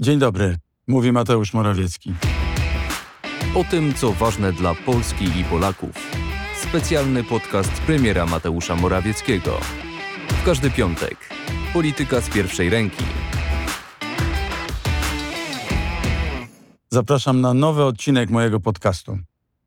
Dzień dobry, mówi Mateusz Morawiecki. O tym, co ważne dla Polski i Polaków. Specjalny podcast premiera Mateusza Morawieckiego. W każdy piątek. Polityka z pierwszej ręki. Zapraszam na nowy odcinek mojego podcastu.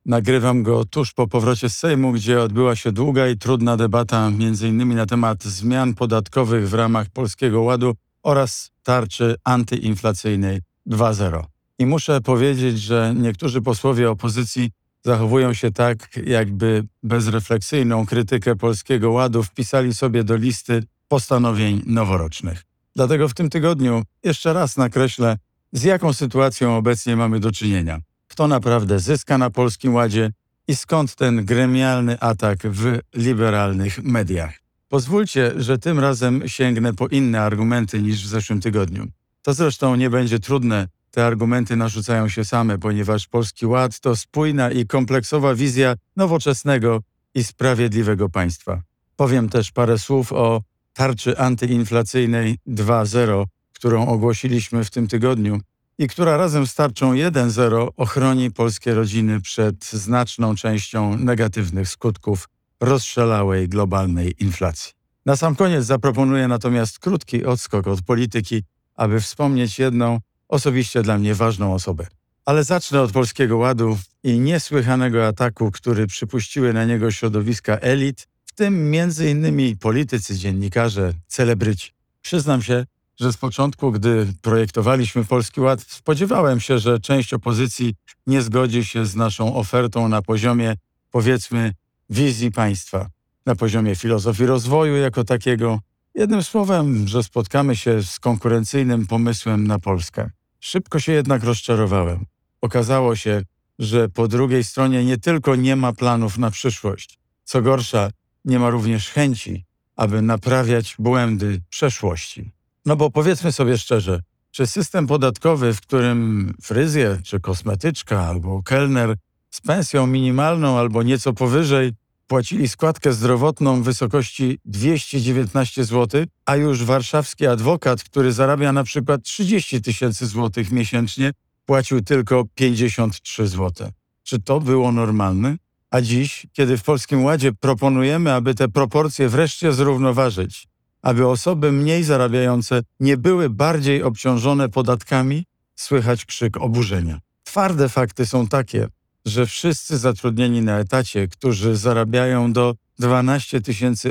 Nagrywam go tuż po powrocie z Sejmu, gdzie odbyła się długa i trudna debata m.in. na temat zmian podatkowych w ramach Polskiego Ładu oraz tarczy antyinflacyjnej 2.0. I muszę powiedzieć, że niektórzy posłowie opozycji zachowują się tak, jakby bezrefleksyjną krytykę Polskiego Ładu wpisali sobie do listy postanowień noworocznych. Dlatego w tym tygodniu jeszcze raz nakreślę, z jaką sytuacją obecnie mamy do czynienia. Kto naprawdę zyska na Polskim Ładzie i skąd ten gremialny atak w liberalnych mediach. Pozwólcie, że tym razem sięgnę po inne argumenty niż w zeszłym tygodniu. To zresztą nie będzie trudne, te argumenty narzucają się same, ponieważ Polski Ład to spójna i kompleksowa wizja nowoczesnego i sprawiedliwego państwa. Powiem też parę słów o tarczy antyinflacyjnej 2.0, którą ogłosiliśmy w tym tygodniu i która razem z tarczą 1.0 ochroni polskie rodziny przed znaczną częścią negatywnych skutków rozszalałej globalnej inflacji. Na sam koniec zaproponuję natomiast krótki odskok od polityki, aby wspomnieć jedną osobiście dla mnie ważną osobę. Ale zacznę od Polskiego Ładu i niesłychanego ataku, który przypuściły na niego środowiska elit, w tym innymi politycy, dziennikarze, celebryci. Przyznam się, że z początku, gdy projektowaliśmy Polski Ład, spodziewałem się, że część opozycji nie zgodzi się z naszą ofertą na poziomie, powiedzmy, wizji państwa, na poziomie filozofii rozwoju jako takiego. Jednym słowem, że spotkamy się z konkurencyjnym pomysłem na Polskę. Szybko się jednak rozczarowałem. Okazało się, że po drugiej stronie nie tylko nie ma planów na przyszłość, co gorsza, nie ma również chęci, aby naprawiać błędy przeszłości. No bo powiedzmy sobie szczerze, czy system podatkowy, w którym fryzjer czy kosmetyczka albo kelner z pensją minimalną albo nieco powyżej płacili składkę zdrowotną w wysokości 219 zł, a już warszawski adwokat, który zarabia na przykład 30 tysięcy złotych miesięcznie, płacił tylko 53 zł. Czy to było normalne? A dziś, kiedy w Polskim Ładzie proponujemy, aby te proporcje wreszcie zrównoważyć, aby osoby mniej zarabiające nie były bardziej obciążone podatkami, słychać krzyk oburzenia. Twarde fakty są takie, że wszyscy zatrudnieni na etacie, którzy zarabiają do 12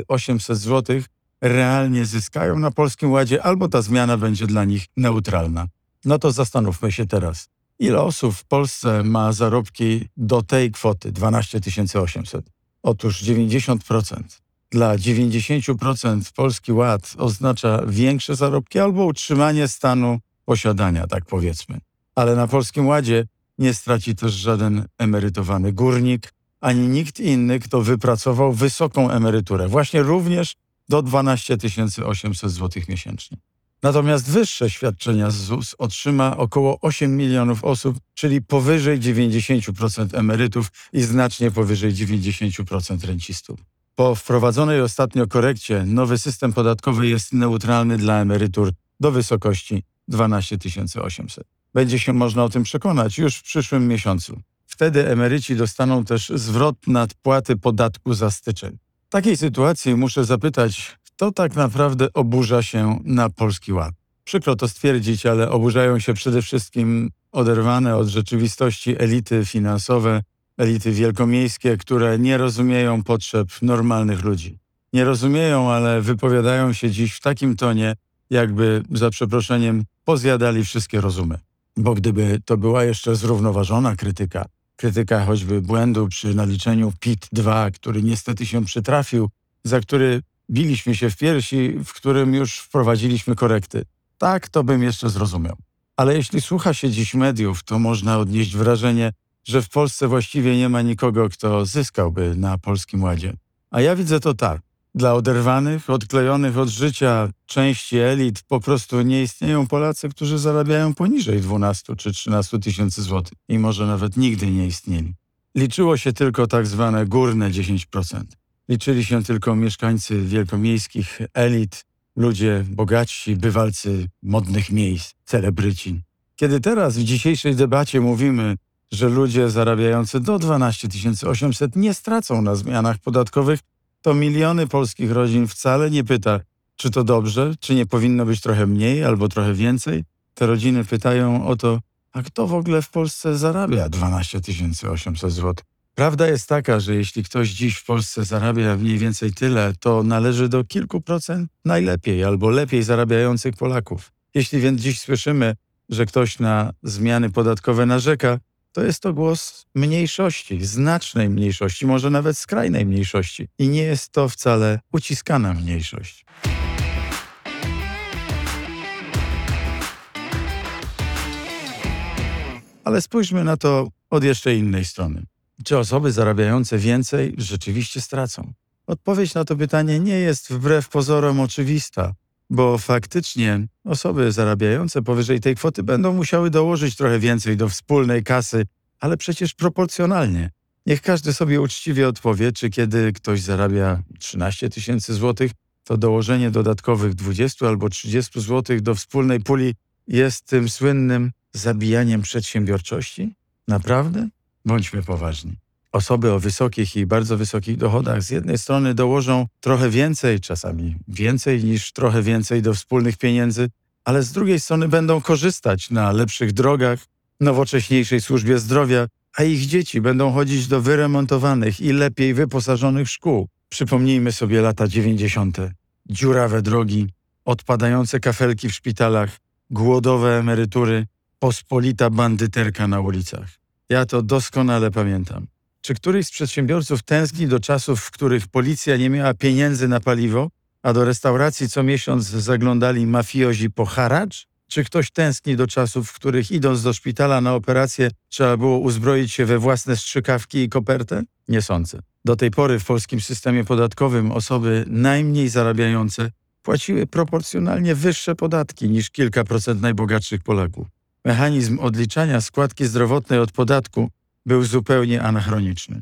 800 zł, realnie zyskają na Polskim Ładzie, albo ta zmiana będzie dla nich neutralna. No to zastanówmy się teraz. Ile osób w Polsce ma zarobki do tej kwoty 12 800? Otóż 90%. Dla 90% Polski Ład oznacza większe zarobki albo utrzymanie stanu posiadania, tak powiedzmy. Ale na Polskim Ładzie nie straci też żaden emerytowany górnik, ani nikt inny, kto wypracował wysoką emeryturę, właśnie również do 12 800 zł miesięcznie. Natomiast wyższe świadczenia z ZUS otrzyma około 8 milionów osób, czyli powyżej 90% emerytów i znacznie powyżej 90% rencistów. Po wprowadzonej ostatnio korekcie nowy system podatkowy jest neutralny dla emerytur do wysokości 12 800. Będzie się można o tym przekonać już w przyszłym miesiącu. Wtedy emeryci dostaną też zwrot nadpłaty podatku za styczeń. W takiej sytuacji muszę zapytać, kto tak naprawdę oburza się na Polski Ład? Przykro to stwierdzić, ale oburzają się przede wszystkim oderwane od rzeczywistości elity finansowe, elity wielkomiejskie, które nie rozumieją potrzeb normalnych ludzi. Nie rozumieją, ale wypowiadają się dziś w takim tonie, jakby, za przeproszeniem, pozjadali wszystkie rozumy. Bo gdyby to była jeszcze zrównoważona krytyka, krytyka choćby błędu przy naliczeniu PIT-2, który niestety się przytrafił, za który biliśmy się w piersi, w którym już wprowadziliśmy korekty. Tak, to bym jeszcze zrozumiał. Ale jeśli słucha się dziś mediów, to można odnieść wrażenie, że w Polsce właściwie nie ma nikogo, kto zyskałby na Polskim Ładzie. A ja widzę to tak. Dla oderwanych, odklejonych od życia części elit po prostu nie istnieją Polacy, którzy zarabiają poniżej 12 czy 13 tysięcy złotych i może nawet nigdy nie istnieli. Liczyło się tylko tak zwane górne 10%. Liczyli się tylko mieszkańcy wielkomiejskich elit, ludzie bogatsi, bywalcy modnych miejsc, celebryci. Kiedy teraz w dzisiejszej debacie mówimy, że ludzie zarabiający do 12 800 nie stracą na zmianach podatkowych, to miliony polskich rodzin wcale nie pyta, czy to dobrze, czy nie powinno być trochę mniej albo trochę więcej. Te rodziny pytają o to, a kto w ogóle w Polsce zarabia 12 800 zł? Prawda jest taka, że jeśli ktoś dziś w Polsce zarabia mniej więcej tyle, to należy do kilku procent najlepiej albo lepiej zarabiających Polaków. Jeśli więc dziś słyszymy, że ktoś na zmiany podatkowe narzeka, to jest to głos mniejszości, znacznej mniejszości, może nawet skrajnej mniejszości. I nie jest to wcale uciskana mniejszość. Ale spójrzmy na to od jeszcze innej strony. Czy osoby zarabiające więcej rzeczywiście stracą? Odpowiedź na to pytanie nie jest wbrew pozorom oczywista, bo faktycznie osoby zarabiające powyżej tej kwoty będą musiały dołożyć trochę więcej do wspólnej kasy, ale przecież proporcjonalnie. Niech każdy sobie uczciwie odpowie, czy kiedy ktoś zarabia 13 tysięcy złotych, to dołożenie dodatkowych 20 albo 30 złotych do wspólnej puli jest tym słynnym zabijaniem przedsiębiorczości? Naprawdę? Bądźmy poważni. Osoby o wysokich i bardzo wysokich dochodach z jednej strony dołożą trochę więcej, czasami więcej niż trochę więcej do wspólnych pieniędzy, ale z drugiej strony będą korzystać na lepszych drogach, nowocześniejszej służbie zdrowia, a ich dzieci będą chodzić do wyremontowanych i lepiej wyposażonych szkół. Przypomnijmy sobie lata 90. Dziurawe drogi, odpadające kafelki w szpitalach, głodowe emerytury, pospolita bandyterka na ulicach. Ja to doskonale pamiętam. Czy któryś z przedsiębiorców tęskni do czasów, w których policja nie miała pieniędzy na paliwo, a do restauracji co miesiąc zaglądali mafiozi po haracz? Czy ktoś tęskni do czasów, w których idąc do szpitala na operację trzeba było uzbroić się we własne strzykawki i kopertę? Nie sądzę. Do tej pory w polskim systemie podatkowym osoby najmniej zarabiające płaciły proporcjonalnie wyższe podatki niż kilka procent najbogatszych Polaków. Mechanizm odliczania składki zdrowotnej od podatku był zupełnie anachroniczny.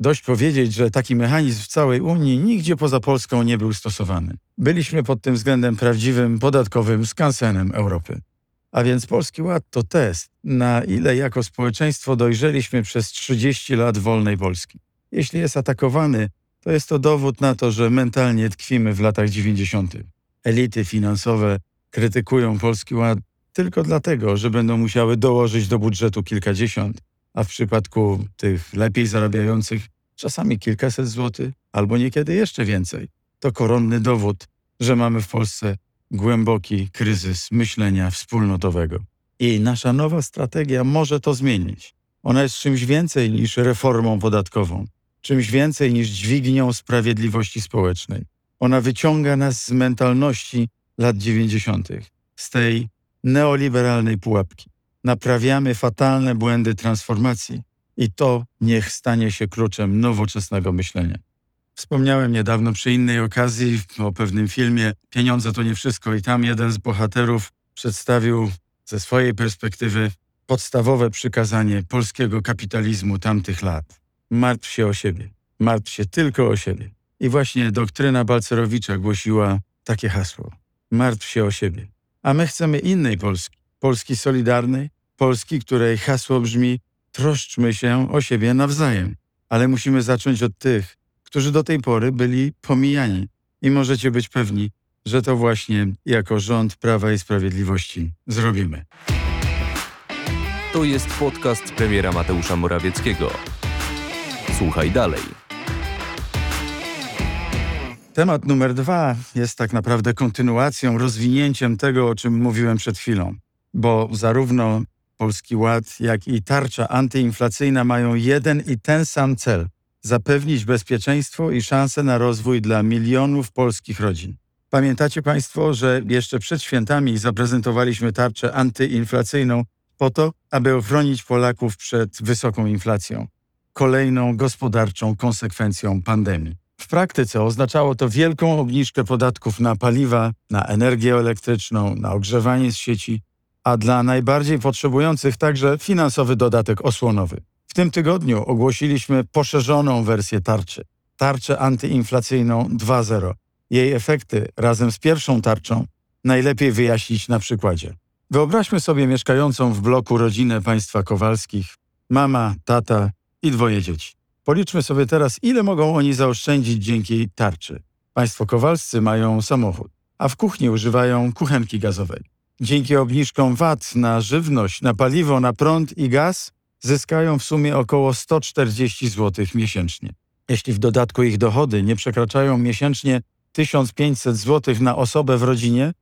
Dość powiedzieć, że taki mechanizm w całej Unii nigdzie poza Polską nie był stosowany. Byliśmy pod tym względem prawdziwym podatkowym skansenem Europy. A więc Polski Ład to test, na ile jako społeczeństwo dojrzeliśmy przez 30 lat wolnej Polski. Jeśli jest atakowany, to jest to dowód na to, że mentalnie tkwimy w latach 90. Elity finansowe krytykują Polski Ład tylko dlatego, że będą musiały dołożyć do budżetu kilkadziesiąt, a w przypadku tych lepiej zarabiających czasami kilkaset złotych, albo niekiedy jeszcze więcej. To koronny dowód, że mamy w Polsce głęboki kryzys myślenia wspólnotowego. I nasza nowa strategia może to zmienić. Ona jest czymś więcej niż reformą podatkową, czymś więcej niż dźwignią sprawiedliwości społecznej. Ona wyciąga nas z mentalności lat 90., z tej neoliberalnej pułapki. Naprawiamy fatalne błędy transformacji i to niech stanie się kluczem nowoczesnego myślenia. Wspomniałem niedawno przy innej okazji o pewnym filmie Pieniądze to nie wszystko i tam jeden z bohaterów przedstawił ze swojej perspektywy podstawowe przykazanie polskiego kapitalizmu tamtych lat. Martw się o siebie. Martw się tylko o siebie. I właśnie doktryna Balcerowicza głosiła takie hasło. Martw się o siebie. A my chcemy innej Polski. Polski solidarnej, Polski, której hasło brzmi troszczmy się o siebie nawzajem. Ale musimy zacząć od tych, którzy do tej pory byli pomijani. I możecie być pewni, że to właśnie jako rząd Prawa i Sprawiedliwości zrobimy. To jest podcast premiera Mateusza Morawieckiego. Słuchaj dalej. Temat numer dwa jest tak naprawdę kontynuacją, rozwinięciem tego, o czym mówiłem przed chwilą, bo zarówno Polski Ład, jak i tarcza antyinflacyjna mają jeden i ten sam cel zapewnić bezpieczeństwo i szanse na rozwój dla milionów polskich rodzin. Pamiętacie Państwo, że jeszcze przed świętami zaprezentowaliśmy tarczę antyinflacyjną po to, aby ochronić Polaków przed wysoką inflacją, kolejną gospodarczą konsekwencją pandemii. W praktyce oznaczało to wielką obniżkę podatków na paliwa, na energię elektryczną, na ogrzewanie z sieci, a dla najbardziej potrzebujących także finansowy dodatek osłonowy. W tym tygodniu ogłosiliśmy poszerzoną wersję tarczy, tarczę antyinflacyjną 2.0. Jej efekty razem z pierwszą tarczą najlepiej wyjaśnić na przykładzie. Wyobraźmy sobie mieszkającą w bloku rodzinę państwa Kowalskich, mama, tata i dwoje dzieci. Policzmy sobie teraz, ile mogą oni zaoszczędzić dzięki tarczy. Państwo Kowalscy mają samochód, a w kuchni używają kuchenki gazowej. Dzięki obniżkom VAT na żywność, na paliwo, na prąd i gaz zyskają w sumie około 140 zł miesięcznie. Jeśli w dodatku ich dochody nie przekraczają miesięcznie 1500 zł na osobę w rodzinie,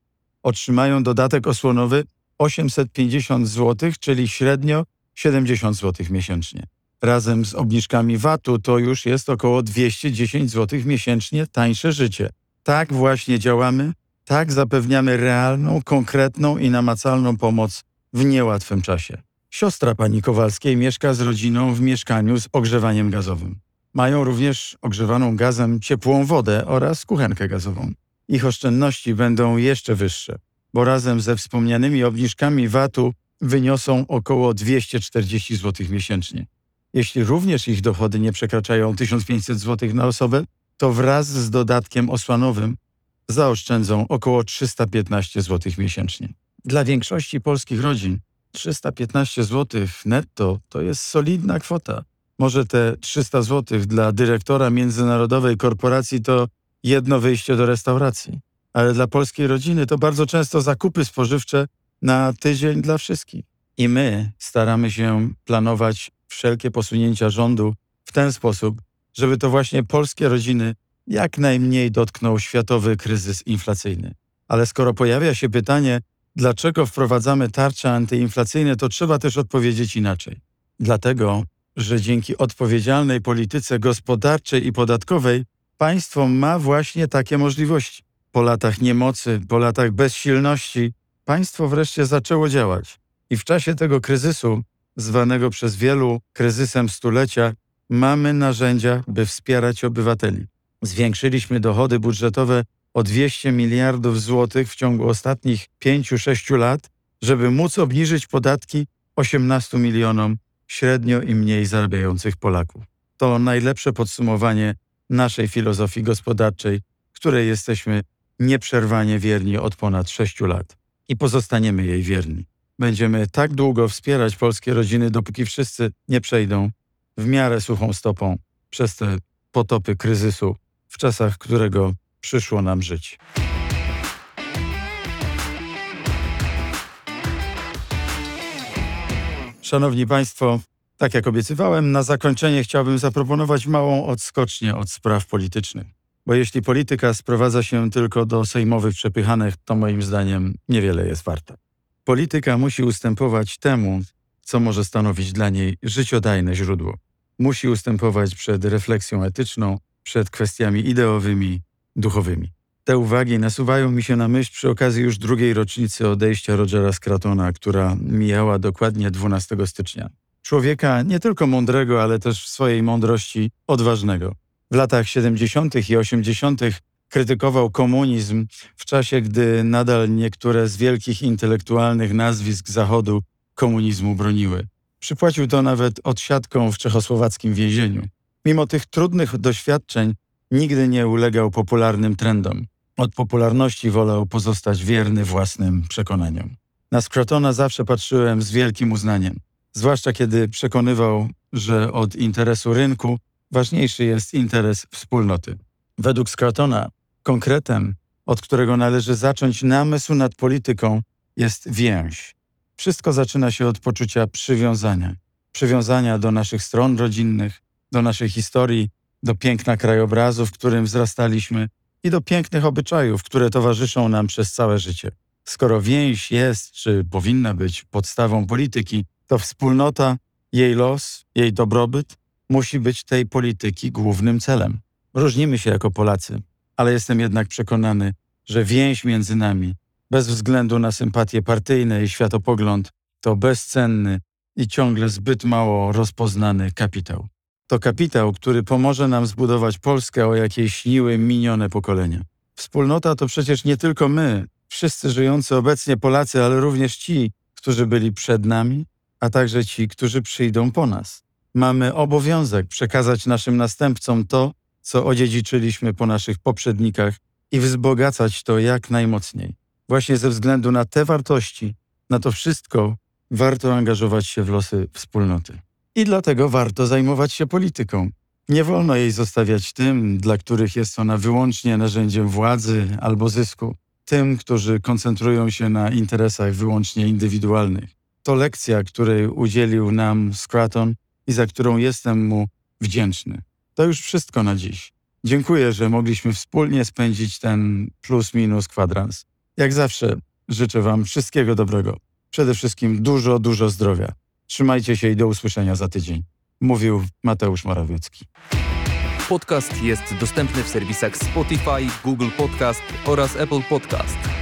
otrzymają dodatek osłonowy 850 zł, czyli średnio 70 zł miesięcznie. Razem z obniżkami VAT-u to już jest około 210 zł miesięcznie tańsze życie. Tak właśnie działamy, tak zapewniamy realną, konkretną i namacalną pomoc w niełatwym czasie. Siostra pani Kowalskiej mieszka z rodziną w mieszkaniu z ogrzewaniem gazowym. Mają również ogrzewaną gazem ciepłą wodę oraz kuchenkę gazową. Ich oszczędności będą jeszcze wyższe, bo razem ze wspomnianymi obniżkami VAT-u wyniosą około 240 zł miesięcznie. Jeśli również ich dochody nie przekraczają 1500 zł na osobę, to wraz z dodatkiem osłonowym zaoszczędzą około 315 zł miesięcznie. Dla większości polskich rodzin 315 zł netto to jest solidna kwota. Może te 300 zł dla dyrektora międzynarodowej korporacji to jedno wyjście do restauracji, ale dla polskiej rodziny to bardzo często zakupy spożywcze na tydzień dla wszystkich. I my staramy się planować wszelkie posunięcia rządu w ten sposób, żeby to właśnie polskie rodziny jak najmniej dotknął światowy kryzys inflacyjny. Ale skoro pojawia się pytanie, dlaczego wprowadzamy tarcze antyinflacyjne, to trzeba też odpowiedzieć inaczej. Dlatego, że dzięki odpowiedzialnej polityce gospodarczej i podatkowej państwo ma właśnie takie możliwości. Po latach niemocy, po latach bezsilności, państwo wreszcie zaczęło działać. I w czasie tego kryzysu, zwanego przez wielu kryzysem stulecia, mamy narzędzia, by wspierać obywateli. Zwiększyliśmy dochody budżetowe o 200 miliardów złotych w ciągu ostatnich 5-6 lat, żeby móc obniżyć podatki 18 milionom średnio i mniej zarabiających Polaków. To najlepsze podsumowanie naszej filozofii gospodarczej, której jesteśmy nieprzerwanie wierni od ponad 6 lat i pozostaniemy jej wierni. Będziemy tak długo wspierać polskie rodziny, dopóki wszyscy nie przejdą w miarę suchą stopą przez te potopy kryzysu, w czasach którego przyszło nam żyć. Szanowni Państwo, tak jak obiecywałem, na zakończenie chciałbym zaproponować małą odskocznię od spraw politycznych. Bo jeśli polityka sprowadza się tylko do sejmowych przepychanek, to moim zdaniem niewiele jest warta. Polityka musi ustępować temu, co może stanowić dla niej życiodajne źródło. Musi ustępować przed refleksją etyczną, przed kwestiami ideowymi, duchowymi. Te uwagi nasuwają mi się na myśl przy okazji już drugiej rocznicy odejścia Rogera Scratona, która mijała dokładnie 12 stycznia. Człowieka nie tylko mądrego, ale też w swojej mądrości odważnego. W latach 70. i 80. krytykował komunizm w czasie, gdy nadal niektóre z wielkich intelektualnych nazwisk Zachodu komunizmu broniły. Przypłacił to nawet odsiadką w czechosłowackim więzieniu. Mimo tych trudnych doświadczeń nigdy nie ulegał popularnym trendom. Od popularności wolał pozostać wierny własnym przekonaniom. Na Scrutona zawsze patrzyłem z wielkim uznaniem, zwłaszcza kiedy przekonywał, że od interesu rynku ważniejszy jest interes wspólnoty. Według Scrutona konkretem, od którego należy zacząć namysł nad polityką, jest więź. Wszystko zaczyna się od poczucia przywiązania. Przywiązania do naszych stron rodzinnych, do naszej historii, do piękna krajobrazu, w którym wzrastaliśmy i do pięknych obyczajów, które towarzyszą nam przez całe życie. Skoro więź jest, czy powinna być podstawą polityki, to wspólnota, jej los, jej dobrobyt musi być tej polityki głównym celem. Różnimy się jako Polacy, ale jestem jednak przekonany, że więź między nami, bez względu na sympatie partyjne i światopogląd, to bezcenny i ciągle zbyt mało rozpoznany kapitał. To kapitał, który pomoże nam zbudować Polskę, o jakiej śniły minione pokolenia. Wspólnota to przecież nie tylko my, wszyscy żyjący obecnie Polacy, ale również ci, którzy byli przed nami, a także ci, którzy przyjdą po nas. Mamy obowiązek przekazać naszym następcom to, co odziedziczyliśmy po naszych poprzednikach i wzbogacać to jak najmocniej. Właśnie ze względu na te wartości Na to wszystko warto angażować się w losy wspólnoty. I dlatego warto zajmować się polityką. Nie wolno jej zostawiać tym, dla których jest ona wyłącznie narzędziem władzy albo zysku, tym, którzy koncentrują się na interesach wyłącznie indywidualnych. To lekcja, której udzielił nam Scraton i za którą jestem mu wdzięczny. To już wszystko na dziś. Dziękuję, że mogliśmy wspólnie spędzić ten plus-minus kwadrans. Jak zawsze życzę Wam wszystkiego dobrego. Przede wszystkim dużo, dużo zdrowia. Trzymajcie się i do usłyszenia za tydzień. Mówił Mateusz Morawiecki. Podcast jest dostępny w serwisach Spotify, Google Podcast oraz Apple Podcast.